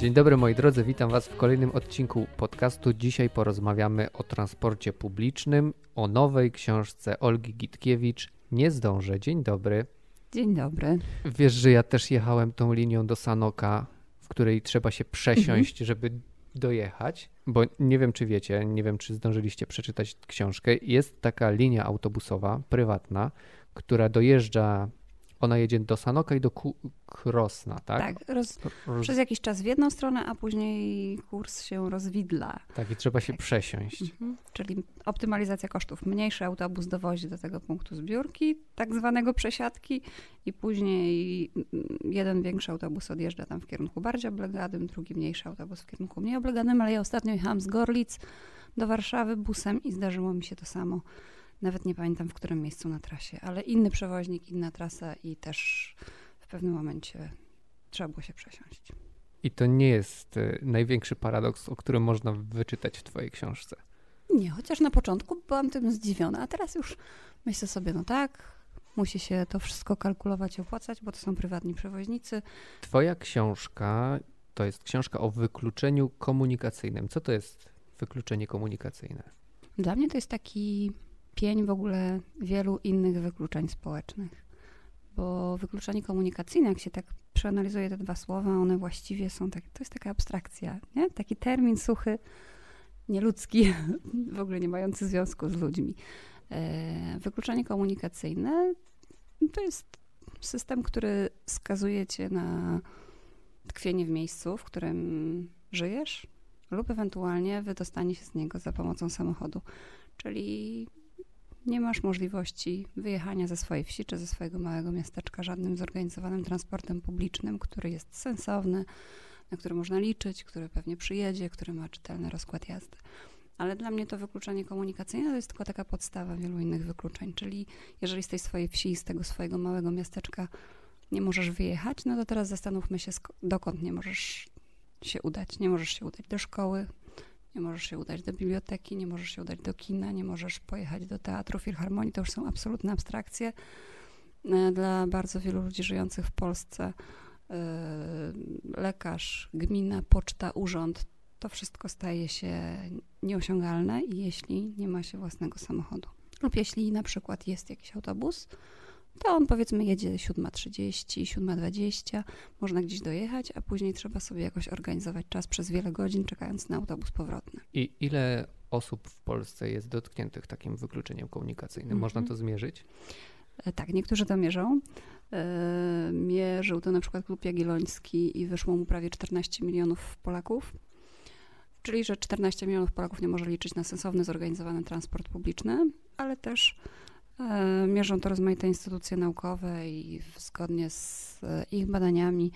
Dzień dobry moi drodzy, witam Was w kolejnym odcinku podcastu. Dzisiaj porozmawiamy o transporcie publicznym, o nowej książce Olgi Gitkiewicz. Nie zdążę. Dzień dobry. Dzień dobry. Wiesz, że ja też jechałem tą linią do Sanoka, w której trzeba się przesiąść, mhm. żeby dojechać, bo nie wiem, czy wiecie, nie wiem, czy zdążyliście przeczytać książkę. Jest taka linia autobusowa, prywatna, która dojeżdża ona jedzie do Sanoka i do Krosna, tak? Tak, roz, przez jakiś czas w jedną stronę, a później kurs się rozwidla. Tak, i trzeba się tak. przesiąść. Mhm. Czyli optymalizacja kosztów. Mniejszy autobus dowozi do tego punktu zbiórki, tak zwanego przesiadki i później jeden większy autobus odjeżdża tam w kierunku bardziej obleganym, drugi mniejszy autobus w kierunku mniej obleganym, ale ja ostatnio jechałam z Gorlic do Warszawy busem i zdarzyło mi się to samo nawet nie pamiętam w którym miejscu na trasie, ale inny przewoźnik, inna trasa i też w pewnym momencie trzeba było się przesiąść. I to nie jest y, największy paradoks, o którym można wyczytać w Twojej książce. Nie, chociaż na początku byłam tym zdziwiona, a teraz już myślę sobie, no tak, musi się to wszystko kalkulować i opłacać, bo to są prywatni przewoźnicy. Twoja książka to jest książka o wykluczeniu komunikacyjnym. Co to jest wykluczenie komunikacyjne? Dla mnie to jest taki pień w ogóle wielu innych wykluczeń społecznych. Bo wykluczenie komunikacyjne, jak się tak przeanalizuje te dwa słowa, one właściwie są tak, to jest taka abstrakcja, nie? taki termin suchy, nieludzki, w ogóle nie mający związku z ludźmi. E, wykluczenie komunikacyjne to jest system, który skazuje cię na tkwienie w miejscu, w którym żyjesz, lub ewentualnie wydostanie się z niego za pomocą samochodu. Czyli nie masz możliwości wyjechania ze swojej wsi czy ze swojego małego miasteczka żadnym zorganizowanym transportem publicznym, który jest sensowny, na który można liczyć, który pewnie przyjedzie, który ma czytelny rozkład jazdy. Ale dla mnie to wykluczenie komunikacyjne to jest tylko taka podstawa wielu innych wykluczeń. Czyli jeżeli z tej swojej wsi, z tego swojego małego miasteczka nie możesz wyjechać, no to teraz zastanówmy się, dokąd nie możesz się udać. Nie możesz się udać do szkoły, nie możesz się udać do biblioteki, nie możesz się udać do kina, nie możesz pojechać do teatru, filharmonii. To już są absolutne abstrakcje. E, dla bardzo wielu ludzi żyjących w Polsce e, lekarz, gmina, poczta, urząd, to wszystko staje się nieosiągalne, jeśli nie ma się własnego samochodu. Lub jeśli na przykład jest jakiś autobus, to on powiedzmy jedzie 7.30, 7.20, można gdzieś dojechać, a później trzeba sobie jakoś organizować czas przez wiele godzin, czekając na autobus powrotny. I ile osób w Polsce jest dotkniętych takim wykluczeniem komunikacyjnym? Można to zmierzyć? E, tak, niektórzy to mierzą. E, mierzył to na przykład Klub Jagielloński i wyszło mu prawie 14 milionów Polaków. Czyli, że 14 milionów Polaków nie może liczyć na sensowny, zorganizowany transport publiczny, ale też mierzą to rozmaite instytucje naukowe i zgodnie z e, ich badaniami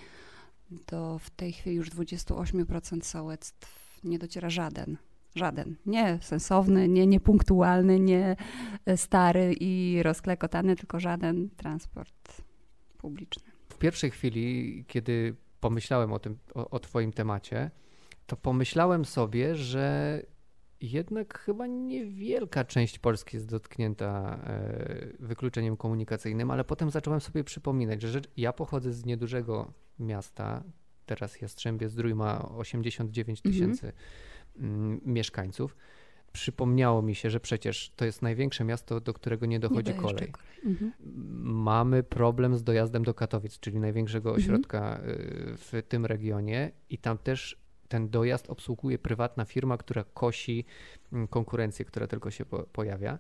do w tej chwili już 28% sołectw nie dociera żaden. Żaden. Nie sensowny, nie niepunktualny, nie e, stary i rozklekotany, tylko żaden transport publiczny. W pierwszej chwili, kiedy pomyślałem o tym, o, o Twoim temacie, to pomyślałem sobie, że jednak chyba niewielka część Polski jest dotknięta e, wykluczeniem komunikacyjnym, ale potem zacząłem sobie przypominać, że ja pochodzę z niedużego miasta, teraz Jastrzębie Zdrój ma 89 mhm. tysięcy mm. mieszkańców. Przypomniało mi się, że przecież to jest największe miasto, do którego nie dochodzi nie kolej. kolej. Mhm. Mamy problem z dojazdem do Katowic, czyli największego mhm. ośrodka mhm. w tym regionie i tam też ten dojazd obsługuje prywatna firma, która kosi mm, konkurencję, która tylko się po pojawia.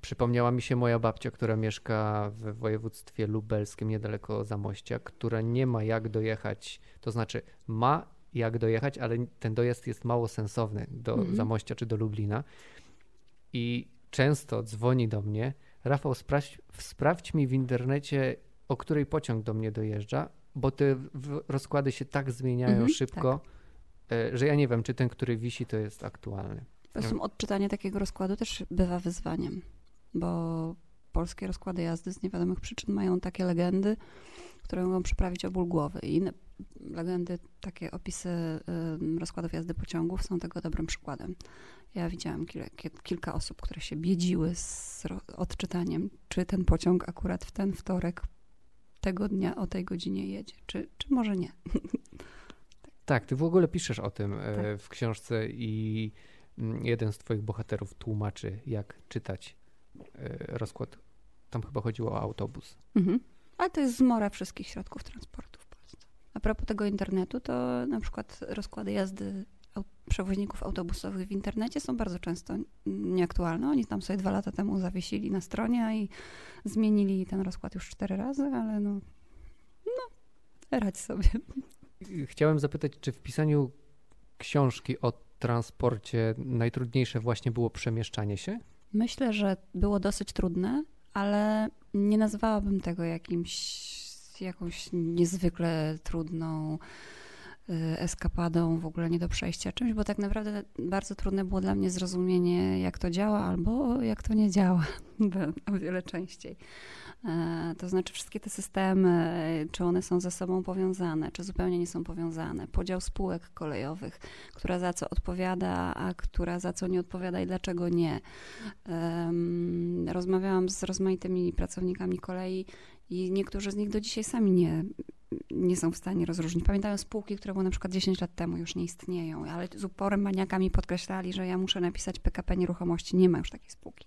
Przypomniała mi się moja babcia, która mieszka w województwie lubelskim, niedaleko Zamościa, która nie ma jak dojechać, to znaczy ma jak dojechać, ale ten dojazd jest mało sensowny do mhm. Zamościa czy do Lublina. I często dzwoni do mnie, Rafał, sprawdź, sprawdź mi w internecie, o której pociąg do mnie dojeżdża, bo te rozkłady się tak zmieniają mhm, szybko. Tak że ja nie wiem, czy ten, który wisi, to jest aktualny. Zresztą odczytanie takiego rozkładu też bywa wyzwaniem, bo polskie rozkłady jazdy z niewiadomych przyczyn mają takie legendy, które mogą przyprawić o ból głowy. I inne legendy, takie opisy rozkładów jazdy pociągów są tego dobrym przykładem. Ja widziałam kilka, kilka osób, które się biedziły z odczytaniem, czy ten pociąg akurat w ten wtorek tego dnia o tej godzinie jedzie, czy, czy może nie. Tak, ty w ogóle piszesz o tym e, Tak. w książce i mm, jeden z twoich bohaterów tłumaczy, jak czytać e, rozkład. Tam chyba chodziło o autobus. Mhm. Ale to jest zmora wszystkich środków transportu w Polsce. A propos tego internetu, to na przykład rozkłady jazdy przewoźników autobusowych w internecie są bardzo często nieaktualne. Oni tam sobie dwa lata temu zawiesili na stronie i zmienili ten rozkład już cztery razy, ale no, no radź sobie. Chciałem zapytać, czy w pisaniu książki o transporcie najtrudniejsze właśnie było przemieszczanie się? Myślę, że było dosyć trudne, ale nie nazwałabym tego jakimś, jakąś niezwykle trudną eskapadą, w ogóle nie do przejścia czymś, bo tak naprawdę bardzo trudne było dla mnie zrozumienie, jak to działa albo jak to nie działa, o wiele częściej. E, To znaczy wszystkie te systemy, czy one są ze sobą powiązane, czy zupełnie nie są powiązane. Podział spółek kolejowych, która za co odpowiada, a która za co nie odpowiada i dlaczego nie. Rozmawiałam z rozmaitymi pracownikami kolei i niektórzy z nich do dzisiaj sami nie, nie są w stanie rozróżnić. Pamiętają spółki, które były na przykład 10 lat temu, już nie istnieją, ale z uporem maniakami podkreślali, że ja muszę napisać PKP Nieruchomości, nie ma już takiej spółki.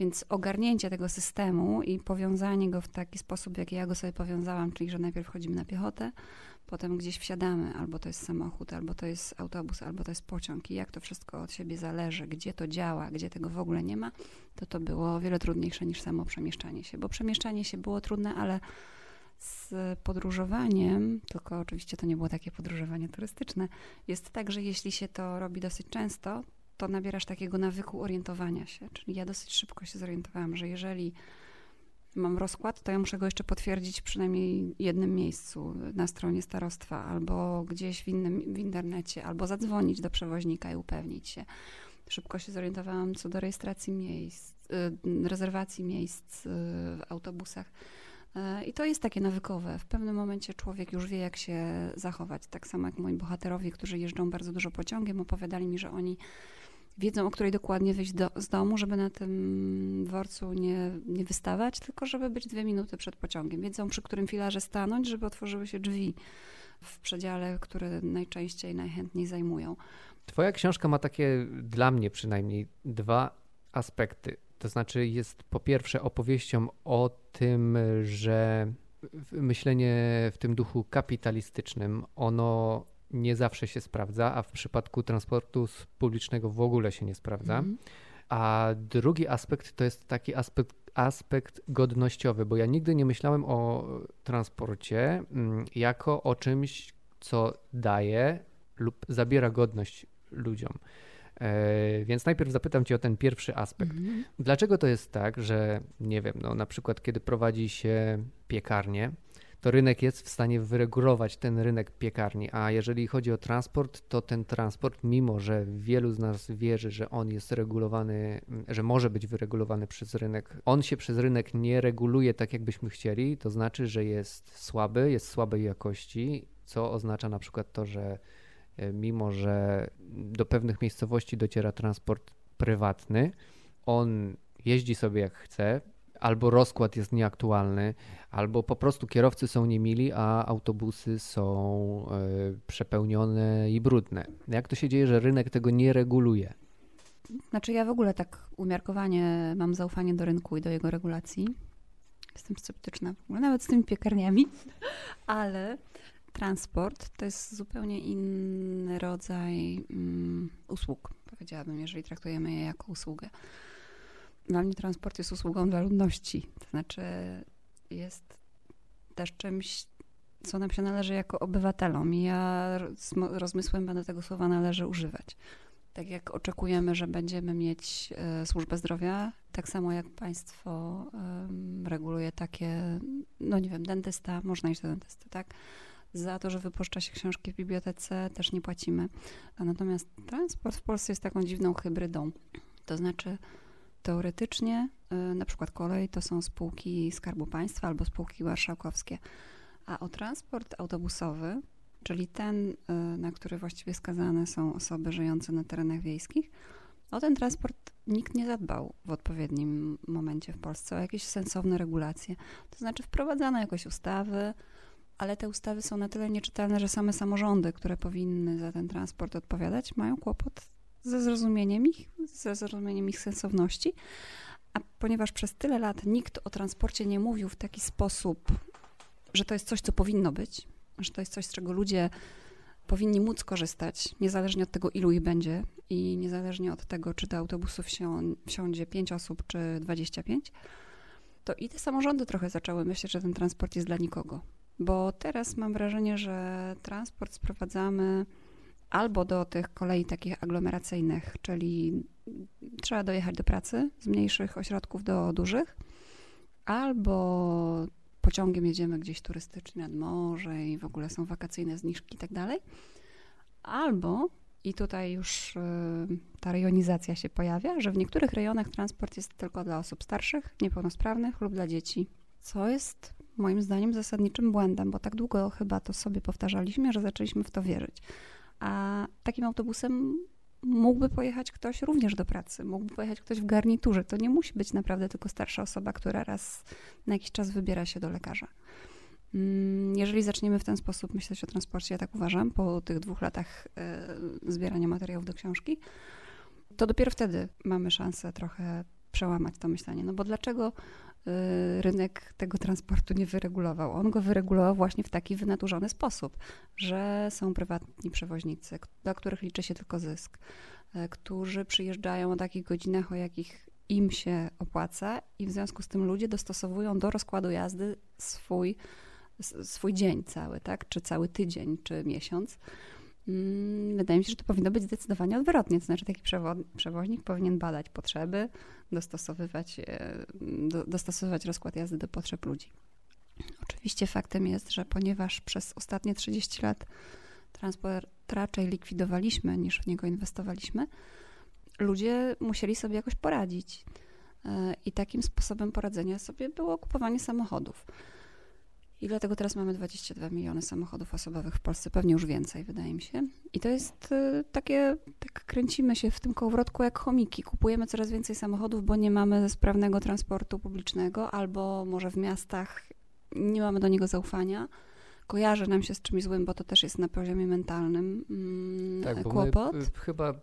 Więc ogarnięcie tego systemu i powiązanie go w taki sposób, jaki ja go sobie powiązałam, czyli że najpierw chodzimy na piechotę, potem gdzieś wsiadamy, albo to jest samochód, albo to jest autobus, albo to jest pociąg. I jak to wszystko od siebie zależy, gdzie to działa, gdzie tego w ogóle nie ma, to to było o wiele trudniejsze niż samo przemieszczanie się, bo przemieszczanie się było trudne, ale z podróżowaniem, tylko oczywiście to nie było takie podróżowanie turystyczne, jest tak, że jeśli się to robi dosyć często, to nabierasz takiego nawyku orientowania się. Czyli ja dosyć szybko się zorientowałam, że jeżeli mam rozkład, to ja muszę go jeszcze potwierdzić przynajmniej jednym miejscu na stronie starostwa, albo gdzieś w innym w internecie, albo zadzwonić do przewoźnika i upewnić się. Szybko się zorientowałam co do rejestracji miejsc, y, rezerwacji miejsc y, w autobusach. Y, I to jest takie nawykowe. W pewnym momencie człowiek już wie, jak się zachować. Tak samo jak moi bohaterowie, którzy jeżdżą bardzo dużo pociągiem, opowiadali mi, że oni wiedzą, o której dokładnie wyjść do, z domu, żeby na tym dworcu nie, nie wystawać, tylko żeby być dwie minuty przed pociągiem. Wiedzą, przy którym filarze stanąć, żeby otworzyły się drzwi w przedziale, który najczęściej, najchętniej zajmują. Twoja książka ma takie, dla mnie przynajmniej, dwa aspekty. To znaczy, jest po pierwsze opowieścią o tym, że myślenie w tym duchu kapitalistycznym, ono nie zawsze się sprawdza, a w przypadku transportu publicznego w ogóle się nie sprawdza. Mhm. A drugi aspekt to jest taki aspekt, aspekt godnościowy, bo ja nigdy nie myślałem o transporcie mm, jako o czymś, co daje lub zabiera godność ludziom. E, Więc najpierw zapytam Cię o ten pierwszy aspekt. Mhm. Dlaczego to jest tak, że nie wiem, no na przykład kiedy prowadzi się piekarnię, to rynek jest w stanie wyregulować ten rynek piekarni, a jeżeli chodzi o transport, to ten transport, mimo że wielu z nas wierzy, że on jest regulowany, że może być wyregulowany przez rynek, on się przez rynek nie reguluje tak, jakbyśmy chcieli, to znaczy, że jest słaby, jest słabej jakości, co oznacza na przykład to, że e, mimo, że do pewnych miejscowości dociera transport prywatny, on jeździ sobie jak chce, albo rozkład jest nieaktualny, albo po prostu kierowcy są niemili, a autobusy są e, przepełnione i brudne. Jak to się dzieje, że rynek tego nie reguluje? Znaczy ja w ogóle tak umiarkowanie mam zaufanie do rynku i do jego regulacji. Jestem sceptyczna w ogóle, nawet z tymi piekarniami, ale transport to jest zupełnie inny rodzaj mm, usług, powiedziałabym, jeżeli traktujemy je jako usługę. Dla mnie transport jest usługą dla ludności, to znaczy jest też czymś, co nam się należy jako obywatelom i ja z rozmysłem będę tego słowa należy używać. Tak jak oczekujemy, że będziemy mieć e, służbę zdrowia, tak samo jak państwo em, reguluje takie, no nie wiem, dentysta, można iść do dentysty, tak? Za to, że wypuszcza się książki w bibliotece, też nie płacimy. A natomiast transport w Polsce jest taką dziwną hybrydą. To znaczy, teoretycznie, e, na przykład kolej to są spółki Skarbu Państwa albo spółki marszałkowskie, a o transport autobusowy czyli ten, y, na który właściwie skazane są osoby żyjące na terenach wiejskich, o ten transport nikt nie zadbał w odpowiednim momencie w Polsce, o jakieś sensowne regulacje. To znaczy wprowadzano jakoś ustawy, ale te ustawy są na tyle nieczytelne, że same samorządy, które powinny za ten transport odpowiadać, mają kłopot ze zrozumieniem ich, ze zrozumieniem ich sensowności. A ponieważ przez tyle lat nikt o transporcie nie mówił w taki sposób, że to jest coś, co powinno być, że to jest coś, z czego ludzie powinni móc korzystać, niezależnie od tego, ilu ich będzie i niezależnie od tego, czy do autobusów wsią, wsiądzie 5 osób, czy 25, to i te samorządy trochę zaczęły myśleć, że ten transport jest dla nikogo. Bo teraz mam wrażenie, że transport sprowadzamy albo do tych kolei takich aglomeracyjnych, czyli trzeba dojechać do pracy z mniejszych ośrodków do dużych, albo pociągiem jedziemy gdzieś turystycznie nad morze i w ogóle są wakacyjne zniżki i tak dalej. Albo, i tutaj już y, ta rejonizacja się pojawia, że w niektórych rejonach transport jest tylko dla osób starszych, niepełnosprawnych lub dla dzieci, co jest moim zdaniem zasadniczym błędem, bo tak długo chyba to sobie powtarzaliśmy, że zaczęliśmy w to wierzyć. A takim autobusem mógłby pojechać ktoś również do pracy, mógłby pojechać ktoś w garniturze. To nie musi być naprawdę tylko starsza osoba, która raz na jakiś czas wybiera się do lekarza. Mm, jeżeli zaczniemy w ten sposób myśleć o transporcie, ja tak uważam, po tych dwóch latach e, zbierania materiałów do książki, to dopiero wtedy mamy szansę trochę przełamać to myślenie. No bo dlaczego rynek tego transportu nie wyregulował. On go wyregulował właśnie w taki wynaturzony sposób, że są prywatni przewoźnicy, dla których liczy się tylko zysk, y, którzy przyjeżdżają o takich godzinach, o jakich im się opłaca i w związku z tym ludzie dostosowują do rozkładu jazdy swój, swój dzień cały, tak? czy cały tydzień, czy miesiąc. Mm, wydaje mi się, że to powinno być zdecydowanie odwrotnie. To znaczy, taki przewoźnik powinien badać potrzeby, dostosowywać, do, dostosowywać rozkład jazdy do potrzeb ludzi. Oczywiście faktem jest, że ponieważ przez ostatnie 30 lat transport raczej likwidowaliśmy niż w niego inwestowaliśmy, ludzie musieli sobie jakoś poradzić. E, I takim sposobem poradzenia sobie było kupowanie samochodów. I dlatego teraz mamy 22 miliony samochodów osobowych w Polsce, pewnie już więcej, wydaje mi się. I to jest y, takie, tak kręcimy się w tym kołowrotku jak chomiki. Kupujemy coraz więcej samochodów, bo nie mamy sprawnego transportu publicznego, albo może w miastach nie mamy do niego zaufania. Kojarzy nam się z czymś złym, bo to też jest na poziomie mentalnym mm, tak, kłopot. My, chyba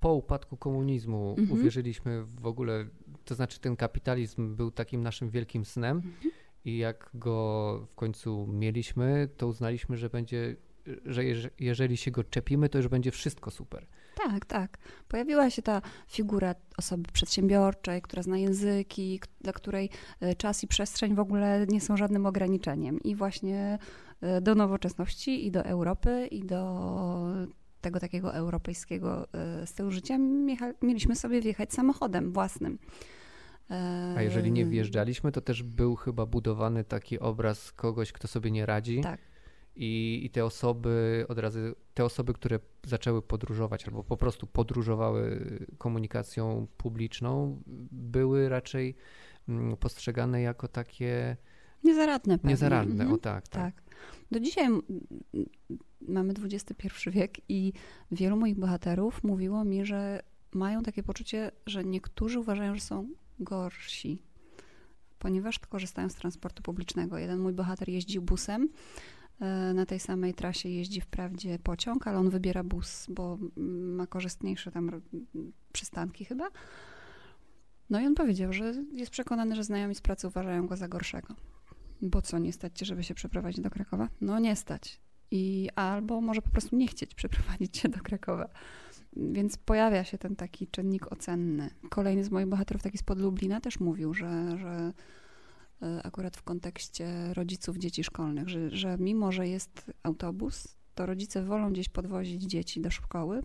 po upadku komunizmu mhm. uwierzyliśmy w ogóle, to znaczy ten kapitalizm był takim naszym wielkim snem. Mhm i jak go w końcu mieliśmy, to uznaliśmy, że będzie, że jeżeli się go czepimy, to już będzie wszystko super. Tak, tak. Pojawiła się ta figura osoby przedsiębiorczej, która zna języki, dla której e, czas i przestrzeń w ogóle nie są żadnym ograniczeniem. I właśnie e, do nowoczesności, i do Europy, i do tego takiego europejskiego e, stylu życia mieliśmy sobie wjechać samochodem własnym. A jeżeli nie wjeżdżaliśmy, to też był chyba budowany taki obraz kogoś, kto sobie nie radzi. Tak. I, I te osoby od razu, te osoby, które zaczęły podróżować albo po prostu podróżowały komunikacją publiczną, były raczej mm, postrzegane jako takie. Niezaradne. Pewnie. Niezaradne, mhm. o tak, tak. tak. Do dzisiaj mamy XXI wiek i wielu moich bohaterów mówiło mi, że mają takie poczucie, że niektórzy uważają, że są gorsi, ponieważ korzystają z transportu publicznego. Jeden mój bohater jeździł busem. E, na tej samej trasie jeździ wprawdzie pociąg, ale on wybiera bus, bo ma korzystniejsze tam przystanki chyba. No i on powiedział, że jest przekonany, że znajomi z pracy uważają go za gorszego. Bo co, nie stać cię, żeby się przeprowadzić do Krakowa? No nie stać. I albo może po prostu nie chcieć przeprowadzić się do Krakowa. Więc pojawia się ten taki czynnik ocenny. Kolejny z moich bohaterów, taki spod Lublina, też mówił, że, że e, akurat w kontekście rodziców dzieci szkolnych, że, że mimo, że jest autobus, to rodzice wolą gdzieś podwozić dzieci do szkoły,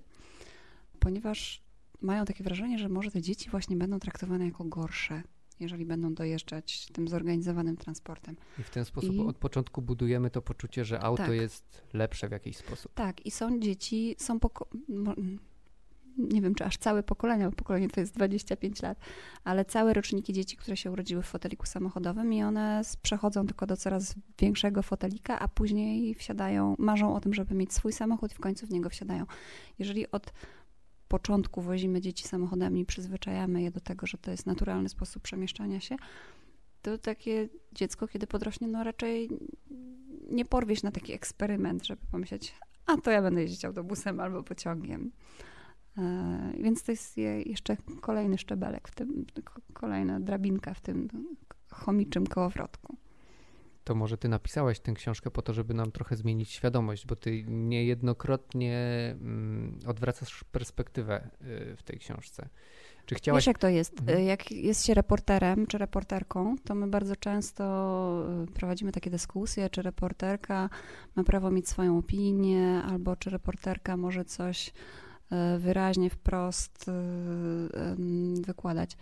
ponieważ mają takie wrażenie, że może te dzieci właśnie będą traktowane jako gorsze, jeżeli będą dojeżdżać tym zorganizowanym transportem. I w ten sposób I... od początku budujemy to poczucie, że auto tak. jest lepsze w jakiś sposób. Tak, i są dzieci, są poko- nie wiem, czy aż całe pokolenia, bo pokolenie to jest 25 lat, ale całe roczniki dzieci, które się urodziły w foteliku samochodowym i one przechodzą tylko do coraz większego fotelika, a później wsiadają, marzą o tym, żeby mieć swój samochód i w końcu w niego wsiadają. Jeżeli od początku wozimy dzieci samochodami przyzwyczajamy je do tego, że to jest naturalny sposób przemieszczania się, to takie dziecko, kiedy podrośnie, no raczej nie porwieść na taki eksperyment, żeby pomyśleć, a to ja będę jeździć autobusem albo pociągiem. E, więc to jest jeszcze kolejny szczebelek, w tym, kolejna drabinka w tym chomiczym kołowrotku. To może ty napisałeś tę książkę po to, żeby nam trochę zmienić świadomość, bo ty niejednokrotnie mm, odwracasz perspektywę y, w tej książce. Czy chciałaś... Wiesz jak to jest? Mhm. Jak jest się reporterem czy reporterką, to my bardzo często y, prowadzimy takie dyskusje, czy reporterka ma prawo mieć swoją opinię, albo czy reporterka może coś y, wyraźnie, wprost wykładać.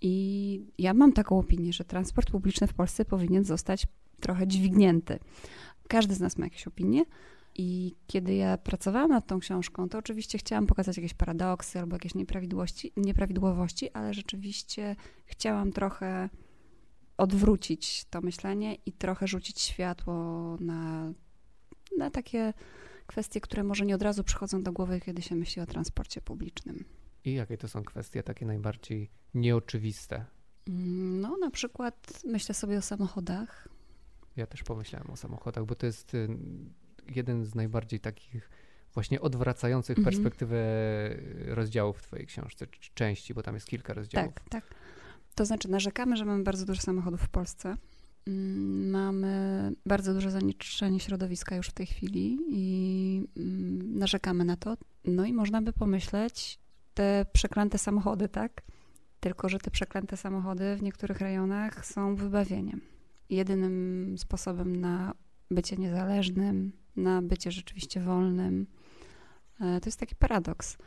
I ja mam taką opinię, że transport publiczny w Polsce powinien zostać trochę dźwignięty. Każdy z nas ma jakieś opinie. I kiedy ja pracowałam nad tą książką, to oczywiście chciałam pokazać jakieś paradoksy albo jakieś nieprawidłowości, nieprawidłowości ale rzeczywiście chciałam trochę odwrócić to myślenie i trochę rzucić światło na, na takie kwestie, które może nie od razu przychodzą do głowy, kiedy się myśli o transporcie publicznym. I jakie to są kwestie takie najbardziej nieoczywiste? Mm, no, na przykład myślę sobie o samochodach. Ja też pomyślałem o samochodach, bo to jest y, jeden z najbardziej takich właśnie odwracających mhm. perspektywę rozdziałów w twojej książce, czy części, bo tam jest kilka rozdziałów. Tak, tak. To znaczy narzekamy, że mamy bardzo dużo samochodów w Polsce. Mm, mamy bardzo duże zanieczyszczenie środowiska już w tej chwili i mm, narzekamy na to. No i można by pomyśleć, te przeklęte samochody, tak? Tylko, że te przeklęte samochody w niektórych rejonach są wybawieniem. Jedynym sposobem na bycie niezależnym, na bycie rzeczywiście wolnym. E, to jest taki paradoks.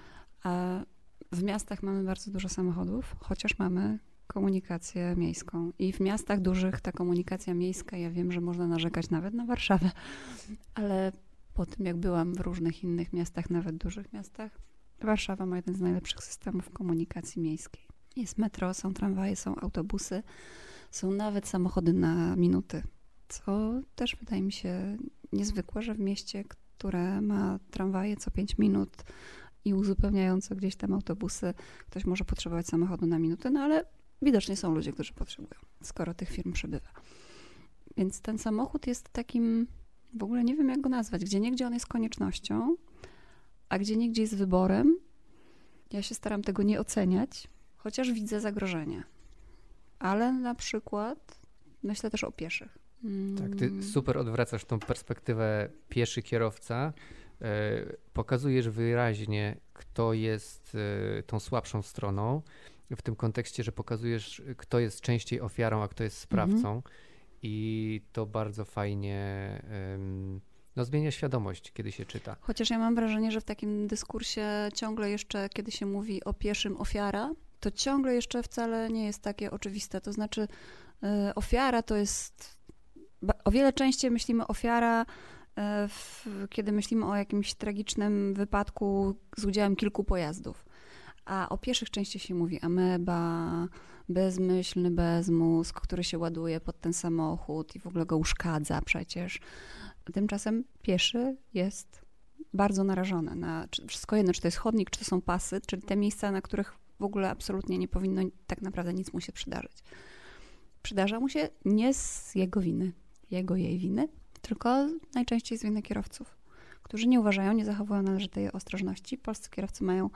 W miastach mamy bardzo dużo samochodów, chociaż mamy komunikację miejską. I w miastach dużych ta komunikacja miejska, ja wiem, że można narzekać nawet na Warszawę, ale po tym, jak byłam w różnych innych miastach, nawet dużych miastach, Warszawa ma jeden z najlepszych systemów komunikacji miejskiej. Jest metro, są tramwaje, są autobusy, są nawet samochody na minuty, co też wydaje mi się niezwykłe, że w mieście, które ma tramwaje co 5 minut i uzupełniające gdzieś tam autobusy, ktoś może potrzebować samochodu na minutę, no ale widocznie są ludzie, którzy potrzebują, skoro tych firm przybywa. Więc ten samochód jest takim, w ogóle nie wiem jak go nazwać, gdzie niegdzie on jest koniecznością, a gdzie niegdzie jest wyborem. Ja się staram tego nie oceniać, chociaż widzę zagrożenie. Ale na przykład myślę też o pieszych. Tak, ty mm. super odwracasz tą perspektywę pieszy kierowca. E, pokazujesz wyraźnie, kto jest e, tą słabszą stroną, w tym kontekście, że pokazujesz, kto jest częściej ofiarą, a kto jest sprawcą. Mhm. I to bardzo fajnie no, zmienia świadomość, kiedy się czyta. Chociaż ja mam wrażenie, że w takim dyskursie ciągle jeszcze, kiedy się mówi o pieszym ofiara, to ciągle jeszcze wcale nie jest takie oczywiste. To znaczy, y, ofiara to jest. O wiele częściej myślimy ofiara, y, w, kiedy myślimy o jakimś tragicznym wypadku z udziałem kilku pojazdów. A o pieszych częściej się mówi ameba, bezmyślny bezmózg, który się ładuje pod ten samochód i w ogóle go uszkadza przecież. Tymczasem pieszy jest bardzo narażony na wszystko jedno, czy to jest chodnik, czy to są pasy, czyli te miejsca, na których w ogóle absolutnie nie powinno tak naprawdę nic mu się przydarzyć. Przydarza mu się nie z jego winy, jego, jej winy, tylko najczęściej z winy kierowców, którzy nie uważają, nie zachowują należytej ostrożności. Polscy kierowcy mają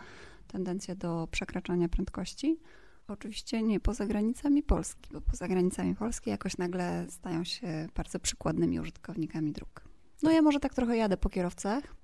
tendencję do przekraczania prędkości. Oczywiście nie poza granicami Polski, bo poza granicami Polski jakoś nagle stają się bardzo przykładnymi użytkownikami dróg. No ja może tak trochę jadę po kierowcach.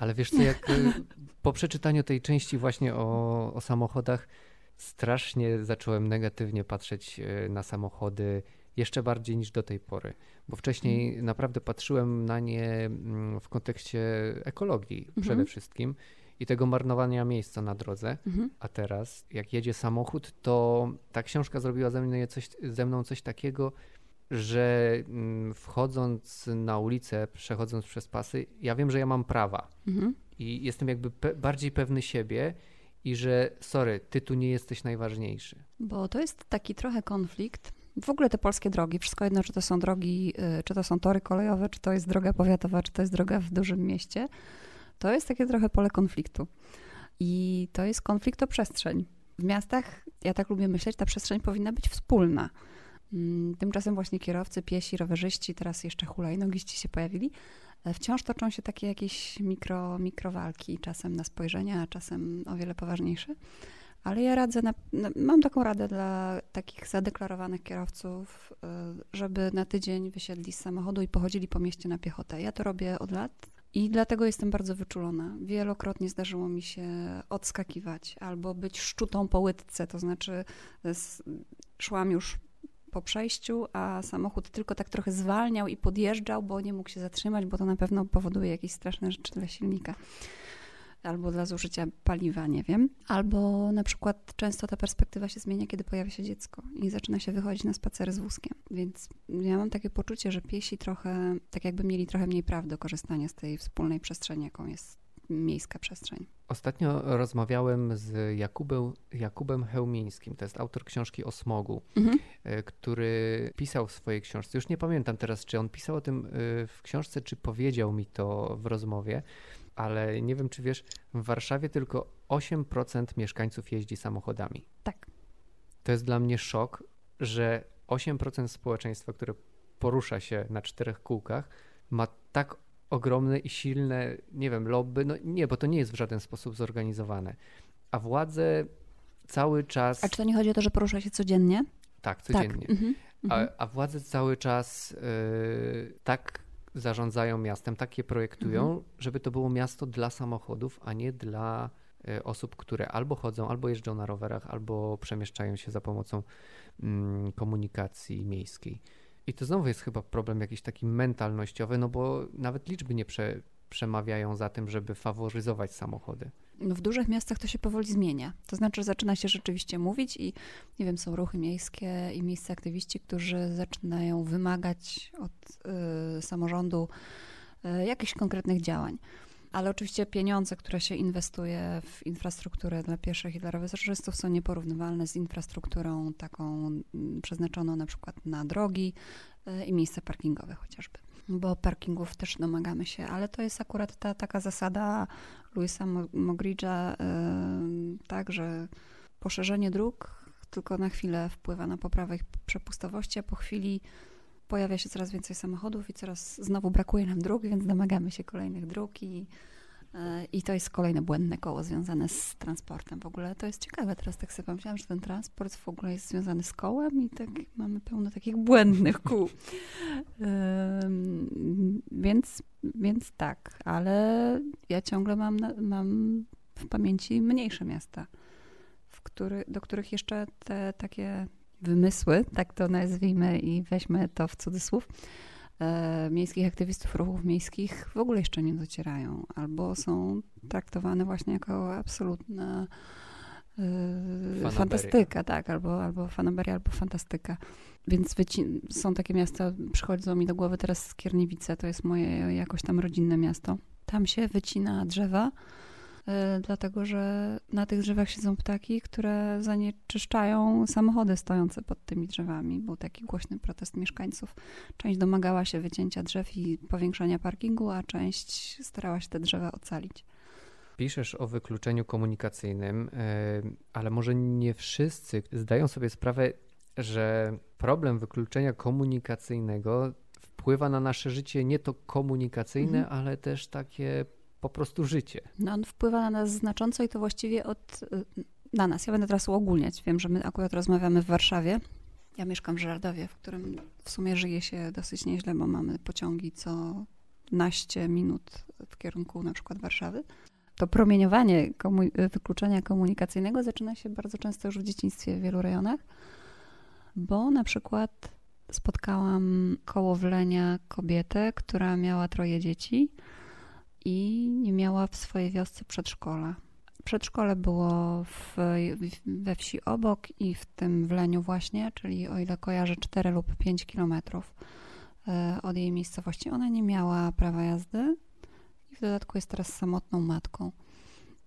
Ale wiesz co, jak y, po przeczytaniu tej części właśnie o, o samochodach, strasznie zacząłem negatywnie patrzeć y, na samochody jeszcze bardziej niż do tej pory, bo wcześniej mhm. naprawdę patrzyłem na nie mm, w kontekście ekologii mhm. przede wszystkim i tego marnowania miejsca na drodze. Mhm. A teraz, jak jedzie samochód, to ta książka zrobiła ze, mnie coś, ze mną coś takiego, że mm, wchodząc na ulicę, przechodząc przez pasy, ja wiem, że ja mam prawa mhm. i jestem jakby pe bardziej pewny siebie i że sorry, ty tu nie jesteś najważniejszy. Bo to jest taki trochę konflikt. W ogóle te polskie drogi, wszystko jedno, czy to są drogi, y, czy to są tory kolejowe, czy to jest droga powiatowa, czy to jest droga w dużym mieście, to jest takie trochę pole konfliktu. I to jest konflikt o przestrzeń. W miastach, ja tak lubię myśleć, ta przestrzeń powinna być wspólna. Mm, tymczasem właśnie kierowcy, piesi, rowerzyści, teraz jeszcze hulajnogiści się pojawili. E, wciąż toczą się takie jakieś mikro, mikrowalki, czasem na spojrzenia, a czasem o wiele poważniejsze. Ale ja radzę, na, mam taką radę dla takich zadeklarowanych kierowców, e, żeby na tydzień wysiedli z samochodu i pochodzili po mieście na piechotę. Ja to robię od lat i dlatego jestem bardzo wyczulona. Wielokrotnie zdarzyło mi się odskakiwać albo być szczutą po łydce, to znaczy szłam już po przejściu, a samochód tylko tak trochę zwalniał i podjeżdżał, bo nie mógł się zatrzymać, bo to na pewno powoduje jakieś straszne rzeczy dla silnika albo dla zużycia paliwa, nie wiem. Albo na przykład często ta perspektywa się zmienia, kiedy pojawia się dziecko i zaczyna się wychodzić na spacery z wózkiem. Więc ja mam takie poczucie, że piesi trochę, tak jakby mieli trochę mniej praw do korzystania z tej wspólnej przestrzeni, jaką jest miejska przestrzeń. Ostatnio rozmawiałem z Jakubem, Jakubem Hełmińskim, to jest autor książki o smogu, mhm. E, który pisał w swojej książce, już nie pamiętam teraz, czy on pisał o tym e, w książce, czy powiedział mi to w rozmowie, ale nie wiem, czy wiesz, w Warszawie tylko 8% mieszkańców jeździ samochodami. Tak. To jest dla mnie szok, że 8% społeczeństwa, które porusza się na czterech kółkach, ma tak ogromne i silne, nie wiem, lobby. No nie, bo to nie jest w żaden sposób zorganizowane. A władze cały czas. A czy to nie chodzi o to, że porusza się codziennie? Tak, codziennie. Tak. Mhm, a, mhm. a, władze cały czas yy, tak zarządzają miastem, tak je projektują, mhm. żeby to było miasto dla samochodów, a nie dla y, osób, które albo chodzą, albo jeżdżą na rowerach, albo przemieszczają się za pomocą mm, komunikacji miejskiej. I to znowu jest chyba problem jakiś taki mentalnościowy, no bo nawet liczby nie prze, przemawiają za tym, żeby faworyzować samochody. No w dużych miastach to się powoli zmienia. To znaczy zaczyna się rzeczywiście mówić i nie wiem, są ruchy miejskie i miejsce aktywiści, którzy zaczynają wymagać od y, samorządu y, jakichś konkretnych działań. Ale oczywiście pieniądze, które się inwestuje w infrastrukturę dla pieszych i dla rowerzystów są nieporównywalne z infrastrukturą taką mm, przeznaczoną na przykład na drogi y, i miejsca parkingowe chociażby. Bo parkingów też domagamy się, ale to jest akurat ta taka zasada Louisa Mogridge'a, tak, że poszerzenie dróg tylko na chwilę wpływa na poprawę ich przepustowości, a po chwili pojawia się coraz więcej samochodów i coraz znowu brakuje nam dróg, więc domagamy się kolejnych dróg i, e, i to jest kolejne błędne koło związane z transportem. W ogóle to jest ciekawe, teraz tak sobie pomyślałam, że ten transport w ogóle jest związany z kołem i tak mamy pełno takich błędnych kół. więc, więc tak, ale ja ciągle mam, mam w pamięci mniejsze miasta, w który, do których jeszcze te takie wymysły, tak to nazwijmy i weźmy to w cudzysłów, e, miejskich aktywistów ruchów miejskich w ogóle jeszcze nie docierają, albo są traktowane właśnie jako absolutna e, fantastyka, tak, albo, albo fanaberia, albo fantastyka. Więc są takie miasta, przychodzą mi do głowy teraz Skierniewice, to jest moje jakoś tam rodzinne miasto. Tam się wycina drzewa, dlatego że na tych drzewach siedzą ptaki, które zanieczyszczają samochody stojące pod tymi drzewami. Był taki głośny protest mieszkańców. Część domagała się wycięcia drzew i powiększania parkingu, a część starała się te drzewa ocalić. Piszesz o wykluczeniu komunikacyjnym, e, ale może nie wszyscy zdają sobie sprawę, że problem wykluczenia komunikacyjnego wpływa na nasze życie nie to komunikacyjne, mhm. ale też takie po prostu życie. No on wpływa na nas znacząco i to właściwie od, y, na nas. Ja będę teraz uogólniać. Wiem, że my akurat rozmawiamy w Warszawie. Ja mieszkam w Żerardowie, w którym w sumie żyje się dosyć nieźle, bo mamy pociągi co naście minut w kierunku na przykład Warszawy. To promieniowanie komu wykluczenia komunikacyjnego zaczyna się bardzo często już w dzieciństwie w wielu rejonach, bo na przykład spotkałam koło Wlenia kobietę, która miała troje dzieci i nie miała w swojej wiosce przedszkola. Przedszkole było w, we wsi obok i w tym w Leniu właśnie, czyli o ile kojarzę 4 lub 5 kilometrów e, od jej miejscowości. Ona nie miała prawa jazdy i w dodatku jest teraz samotną matką,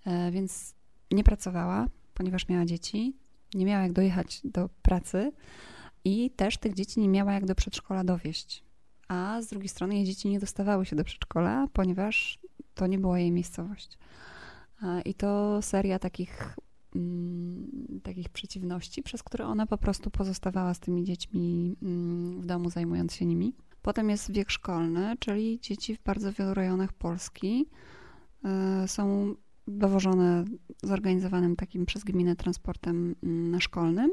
e, więc nie pracowała, ponieważ miała dzieci, nie miała jak dojechać do pracy i też tych dzieci nie miała jak do przedszkola dowieść. A z drugiej strony jej dzieci nie dostawały się do przedszkola, ponieważ to nie była jej miejscowość. I to seria takich mm, takich przeciwności, przez które ona po prostu pozostawała z tymi dziećmi mm, w domu, zajmując się nimi. Potem jest wiek szkolny, czyli dzieci w bardzo wielu rejonach Polski y, są dowożone zorganizowanym takim przez gminę transportem mm, szkolnym,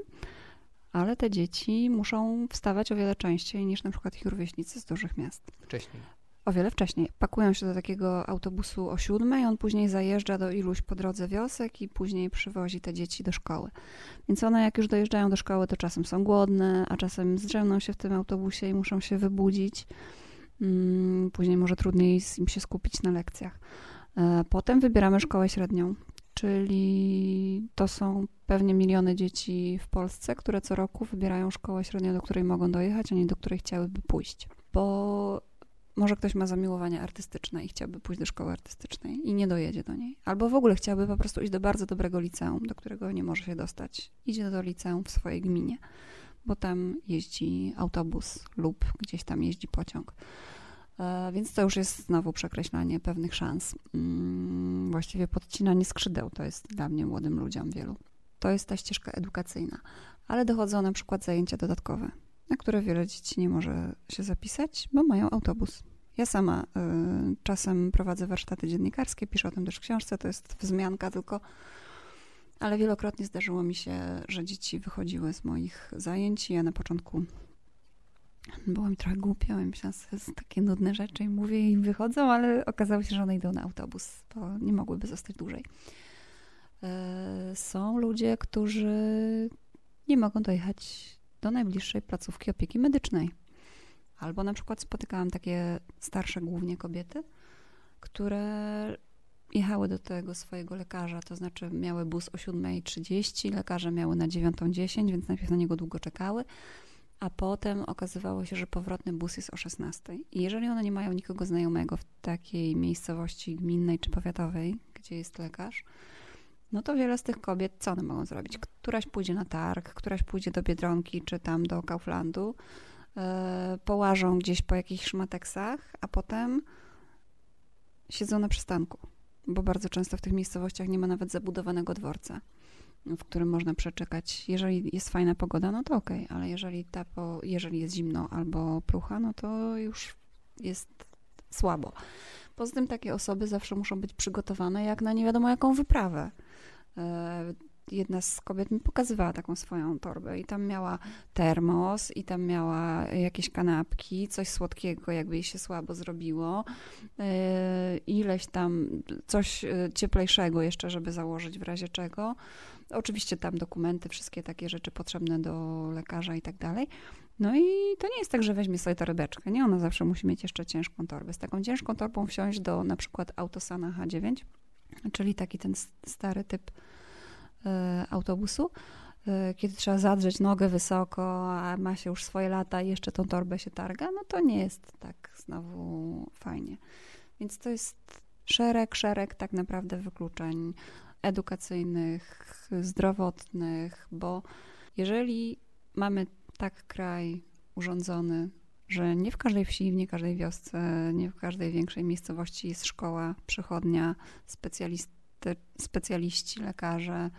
ale te dzieci muszą wstawać o wiele częściej niż na przykład ich rówieśnicy z dużych miast. Wcześniej. O wiele wcześniej. Pakują się do takiego autobusu o siódmej, on później zajeżdża do iluś po drodze wiosek i później przywozi te dzieci do szkoły. Więc one jak już dojeżdżają do szkoły, to czasem są głodne, a czasem zdrzemną się w tym autobusie i muszą się wybudzić. Mm, później może trudniej im się skupić na lekcjach. E, potem wybieramy szkołę średnią, czyli to są pewnie miliony dzieci w Polsce, które co roku wybierają szkołę średnią, do której mogą dojechać, a nie do której chciałyby pójść. Bo może ktoś ma zamiłowanie artystyczne i chciałby pójść do szkoły artystycznej i nie dojedzie do niej. Albo w ogóle chciałby po prostu iść do bardzo dobrego liceum, do którego nie może się dostać. Idzie do liceum w swojej gminie, bo tam jeździ autobus lub gdzieś tam jeździ pociąg. E, więc to już jest znowu przekreślanie pewnych szans. Mm, właściwie podcinanie skrzydeł to jest dla mnie młodym ludziom wielu. To jest ta ścieżka edukacyjna, ale dochodzą na przykład zajęcia dodatkowe, na które wiele dzieci nie może się zapisać, bo mają autobus. Ja sama y, czasem prowadzę warsztaty dziennikarskie, piszę o tym też w książce, to jest wzmianka tylko, ale wielokrotnie zdarzyło mi się, że dzieci wychodziły z moich zajęć i ja na początku Byłam trochę głupia, myślałam, że takie nudne rzeczy i mówię i wychodzą, ale okazało się, że one idą na autobus, bo nie mogłyby zostać dłużej. E, są ludzie, którzy nie mogą dojechać do najbliższej placówki opieki medycznej. Albo na przykład spotykałam takie starsze głównie kobiety, które jechały do tego swojego lekarza, to znaczy miały bus o 7.30, lekarze miały na 9.10, więc najpierw na niego długo czekały a potem okazywało się, że powrotny bus jest o 16. I jeżeli one nie mają nikogo znajomego w takiej miejscowości gminnej czy powiatowej, gdzie jest lekarz, no to wiele z tych kobiet, co one mogą zrobić? Któraś pójdzie na targ, któraś pójdzie do Biedronki czy tam do Kauflandu, yy, połażą gdzieś po jakichś szmateksach, a potem siedzą na przystanku, bo bardzo często w tych miejscowościach nie ma nawet zabudowanego dworca w którym można przeczekać. Jeżeli jest fajna pogoda, no to ok, ale jeżeli, ta po, jeżeli jest zimno albo prucha, no to już jest słabo. Poza tym takie osoby zawsze muszą być przygotowane jak na nie wiadomo jaką wyprawę. E, jedna z kobiet mi pokazywała taką swoją torbę i tam miała termos i tam miała jakieś kanapki, coś słodkiego, jakby jej się słabo zrobiło, e, ileś tam coś e, cieplejszego jeszcze, żeby założyć w razie czego. Oczywiście tam dokumenty, wszystkie takie rzeczy potrzebne do lekarza i tak dalej. No i to nie jest tak, że weźmie sobie torebeczkę, nie? Ona zawsze musi mieć jeszcze ciężką torbę. Z taką ciężką torbą wsiąść do na przykład Autosana H9, czyli taki ten stary typ e, autobusu, e, kiedy trzeba zadrzeć nogę wysoko, a ma się już swoje lata i jeszcze tą torbę się targa, no to nie jest tak znowu fajnie. Więc to jest szereg, szereg tak naprawdę wykluczeń edukacyjnych, zdrowotnych, bo jeżeli mamy tak kraj urządzony, że nie w każdej wsi, nie w każdej wiosce, nie w każdej większej miejscowości jest szkoła, przychodnia, specjaliści, lekarze,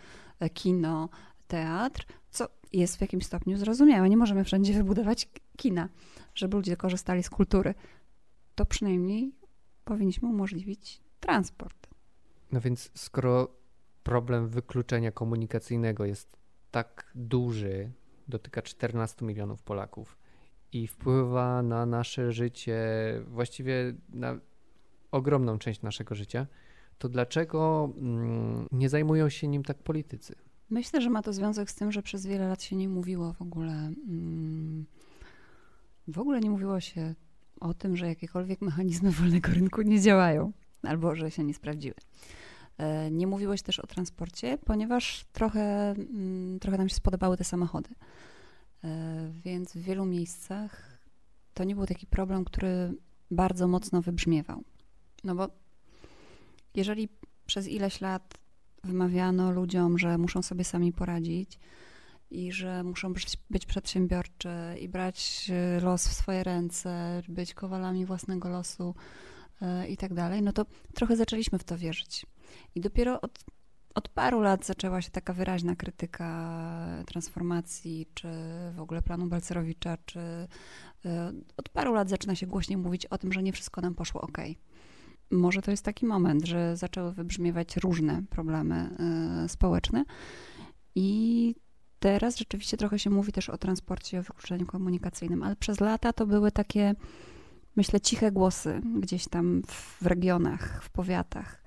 kino, teatr, co jest w jakimś stopniu zrozumiałe. Nie możemy wszędzie wybudować kina, żeby ludzie korzystali z kultury. To przynajmniej powinniśmy umożliwić transport. No więc skoro problem wykluczenia komunikacyjnego jest tak duży, dotyka 14 milionów Polaków i wpływa na nasze życie, właściwie na ogromną część naszego życia, to dlaczego mm, nie zajmują się nim tak politycy? Myślę, że ma to związek z tym, że przez wiele lat się nie mówiło w ogóle. Mm, w ogóle nie mówiło się o tym, że jakiekolwiek mechanizmy wolnego rynku nie działają albo że się nie sprawdziły. E, nie mówiłeś też o transporcie, ponieważ trochę, mm, trochę nam się spodobały te samochody. E, więc w wielu miejscach to nie był taki problem, który bardzo mocno wybrzmiewał. No bo jeżeli przez ileś lat wymawiano ludziom, że muszą sobie sami poradzić i że muszą być, być przedsiębiorczy i brać e, los w swoje ręce, być kowalami własnego losu i tak dalej, no to trochę zaczęliśmy w to wierzyć. I dopiero od od paru lat zaczęła się taka wyraźna krytyka transformacji, czy w ogóle planu Balcerowicza, czy e, od paru lat zaczyna się głośniej mówić o tym, że nie wszystko nam poszło ok. Może to jest taki moment, że zaczęły wybrzmiewać różne problemy y, społeczne i teraz rzeczywiście trochę się mówi też o transporcie, o wykluczeniu komunikacyjnym, ale przez lata to były takie, myślę, ciche głosy gdzieś tam w regionach, w powiatach.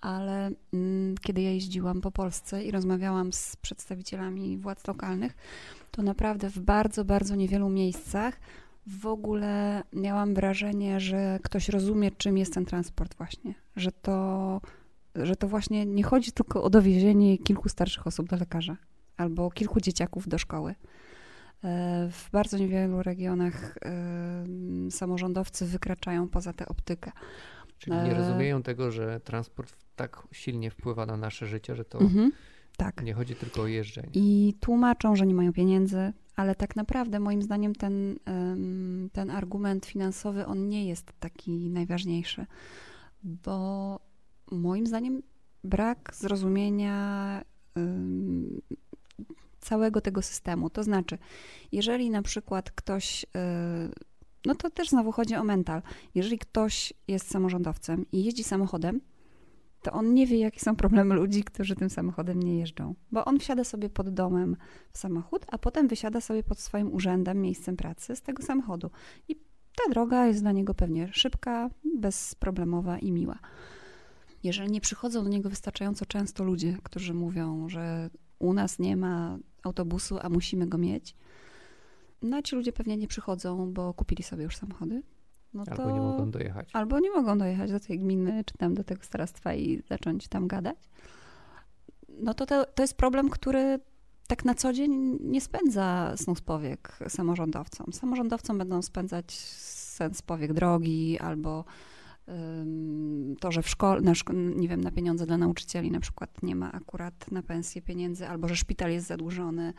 Ale mm, kiedy ja jeździłam po Polsce i rozmawiałam z przedstawicielami władz lokalnych, to naprawdę w bardzo, bardzo niewielu miejscach w ogóle miałam wrażenie, że ktoś rozumie, czym jest ten transport właśnie. Że to, że to właśnie nie chodzi tylko o dowiezienie kilku starszych osób do lekarza albo kilku dzieciaków do szkoły. E, w bardzo niewielu regionach samorządowcy wykraczają poza tę optykę. Czyli nie e, rozumieją tego, że transport tak silnie wpływa na nasze życie, że to mhm, tak. nie chodzi tylko o jeżdżenie. I tłumaczą, że nie mają pieniędzy, ale tak naprawdę moim zdaniem ten, ten argument finansowy, on nie jest taki najważniejszy, bo moim zdaniem brak zrozumienia całego tego systemu. To znaczy, jeżeli na przykład ktoś, y, no to też znowu chodzi o mental, jeżeli ktoś jest samorządowcem i jeździ samochodem, to on nie wie, jakie są problemy ludzi, którzy tym samochodem nie jeżdżą. Bo on wsiada sobie pod domem w samochód, a potem wysiada sobie pod swoim urzędem, miejscem pracy z tego samochodu. I ta droga jest dla niego pewnie szybka, bezproblemowa i miła. Jeżeli nie przychodzą do niego wystarczająco często ludzie, którzy mówią, że u nas nie ma autobusu, a musimy go mieć, no ci ludzie pewnie nie przychodzą, bo kupili sobie już samochody no albo to... nie mogą dojechać. Albo nie mogą dojechać do tej gminy, czy tam do tego starostwa i zacząć tam gadać. No to, to, to jest problem, który tak na co dzień nie spędza snu z powiek samorządowcom. Samorządowcom będą spędzać sen z powiek drogi albo to, że w szkole, na, nie wiem, na pieniądze dla nauczycieli na przykład nie ma akurat na pensję pieniędzy, albo że szpital jest zadłużony.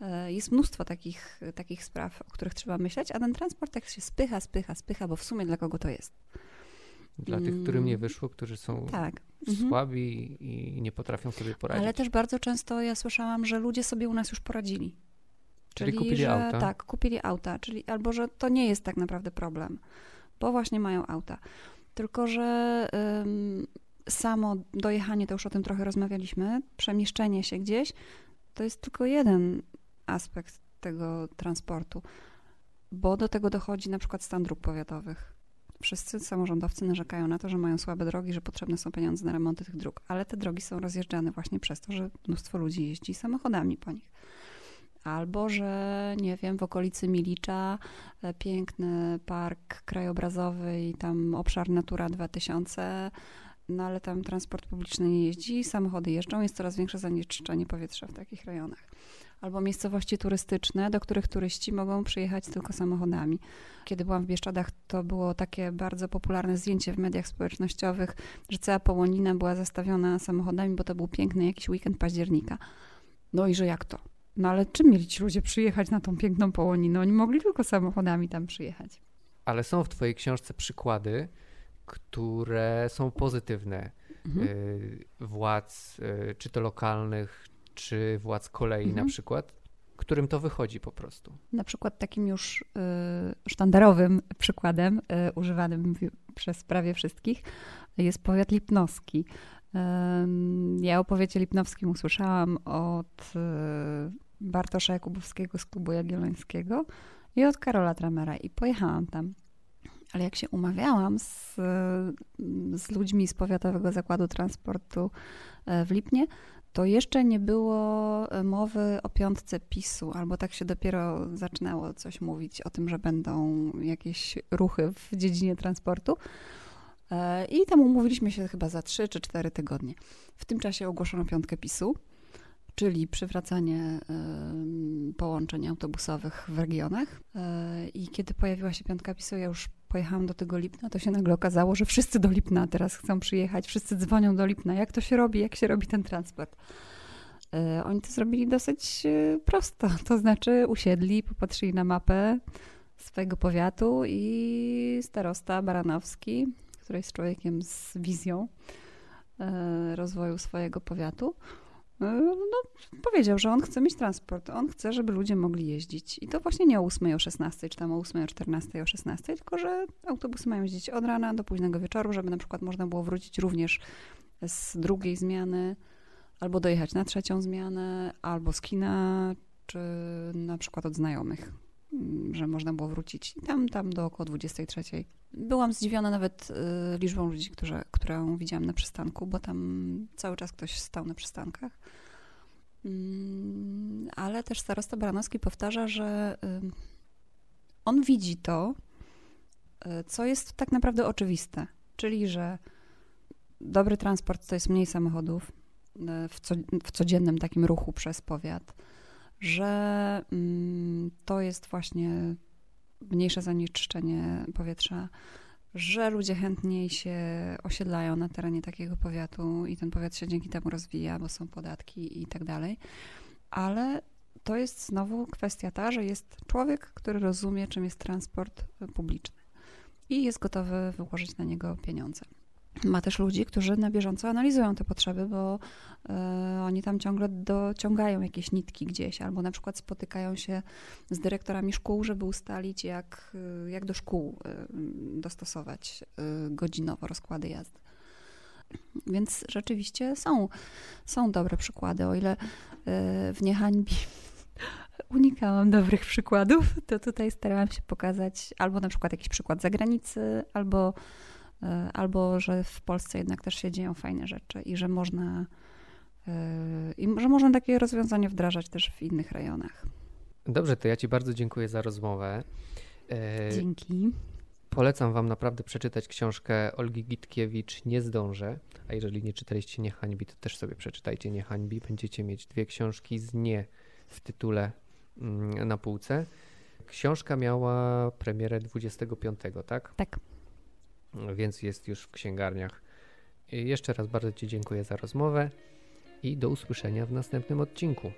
E, jest mnóstwo takich, takich spraw, o których trzeba myśleć, a ten transport tak się spycha, spycha, spycha, bo w sumie dla kogo to jest? Dla tych, którym nie mm, wyszło, którzy są tak. Mhm. słabi i nie potrafią sobie poradzić. Ale też bardzo często ja słyszałam, że ludzie sobie u nas już poradzili. Czyli, czyli kupili że, auta? Tak, kupili auta, czyli albo że to nie jest tak naprawdę problem, bo właśnie mają auta. Tylko, że ym, samo dojechanie, to już o tym trochę rozmawialiśmy, przemieszczenie się gdzieś, to jest tylko jeden aspekt tego transportu, bo do tego dochodzi na przykład stan dróg powiatowych. Wszyscy samorządowcy narzekają na to, że mają słabe drogi, że potrzebne są pieniądze na remonty tych dróg, ale te drogi są rozjeżdżane właśnie przez to, że mnóstwo ludzi jeździ samochodami po nich albo że nie wiem, w okolicy Milicza e, piękny park krajobrazowy i tam obszar Natura 2000, no ale tam transport publiczny nie jeździ, samochody jeżdżą, jest coraz większe zanieczyszczenie powietrza w takich rejonach. Albo miejscowości turystyczne, do których turyści mogą przyjechać tylko samochodami. Kiedy byłam w Bieszczadach, to było takie bardzo popularne zdjęcie w mediach społecznościowych, że cała Połonina była zastawiona samochodami, bo to był piękny jakiś weekend października. No i że jak to? No ale czym mieli ci ludzie przyjechać na tą piękną połoninę? Oni mogli tylko samochodami tam przyjechać. Ale są w twojej książce przykłady, które są pozytywne. Mhm. Y, władz, y, czy to lokalnych, czy władz kolei mhm. na przykład, którym to wychodzi po prostu. Na przykład takim już y, sztandarowym przykładem, używanym przez prawie wszystkich, jest powiat lipnowski. Ja o powiecie lipnowskim usłyszałam od Bartosza Jakubowskiego z klubu Jagiellońskiego i od Karola Tramera i pojechałam tam. Ale jak się umawiałam z, z ludźmi z Powiatowego Zakładu Transportu e, w Lipnie, to jeszcze nie było e, mowy o piątce PiSu, albo tak się dopiero zaczynało coś mówić o tym, że będą jakieś ruchy w dziedzinie transportu. E, I tam umówiliśmy się chyba za trzy czy cztery tygodnie. W tym czasie ogłoszono piątkę PiSu czyli przywracanie połączeń autobusowych w regionach. E, I kiedy pojawiła się piątka PiSu, ja już pojechałam do tego Lipna, to się nagle okazało, że wszyscy do Lipna teraz chcą przyjechać, wszyscy dzwonią do Lipna. Jak to się robi, jak się robi ten transport? E, oni to zrobili dosyć e, prosto, to znaczy usiedli, popatrzyli na mapę swojego powiatu i starosta Baranowski, który jest człowiekiem z wizją, rozwoju swojego powiatu, no, powiedział, że on chce mieć transport. On chce, żeby ludzie mogli jeździć. I to właśnie nie o 8 o 16, czy tam o 8 o 14 o 16, tylko że autobusy mają jeździć od rana do późnego wieczoru, żeby na przykład można było wrócić również z drugiej zmiany, albo dojechać na trzecią zmianę, albo z kina, czy na przykład od znajomych, że można było wrócić tam, tam do około 23. Byłam zdziwiona nawet y, liczbą ludzi, którzy, którą widziałam na przystanku, bo tam cały czas ktoś stał na przystankach. Mm, ale też starosta Baranowski powtarza, że y, on widzi to, y, co jest tak naprawdę oczywiste, czyli że dobry transport to jest mniej samochodów w, co, w codziennym takim ruchu przez powiat, że mm, to jest właśnie mniejsze zanieczyszczenie powietrza, że ludzie chętniej się osiedlają na terenie takiego powiatu i ten powiat się dzięki temu rozwija, bo są podatki i tak dalej. Ale to jest znowu kwestia ta, że jest człowiek, który rozumie, czym jest transport publiczny i jest gotowy wyłożyć na niego pieniądze ma też ludzi, którzy na bieżąco analizują te potrzeby, bo y, oni tam ciągle dociągają jakieś nitki gdzieś, albo na przykład spotykają się z dyrektorami szkół, żeby ustalić, jak, y, jak do szkół y, dostosować godzinowo rozkłady jazdy. Więc rzeczywiście są, są dobre przykłady. O ile w Niehańbi unikałam dobrych przykładów, to tutaj starałam się pokazać albo na przykład jakiś przykład zagranicy, albo E, albo że w Polsce jednak też się dzieją fajne rzeczy i że można, e, i że można takie rozwiązania wdrażać też w innych rejonach. Dobrze, to ja Ci bardzo dziękuję za rozmowę. E, Dzięki. Polecam Wam naprawdę przeczytać książkę Olgi Gitkiewicz Nie zdążę, a jeżeli nie czytaliście Nie hańbi, to też sobie przeczytajcie Nie hańbi. Będziecie mieć dwie książki z nie w tytule mm, na półce. Książka miała premierę 25, tak? Tak więc jest już w księgarniach. Jeszcze raz bardzo Ci dziękuję za rozmowę i do usłyszenia w następnym odcinku.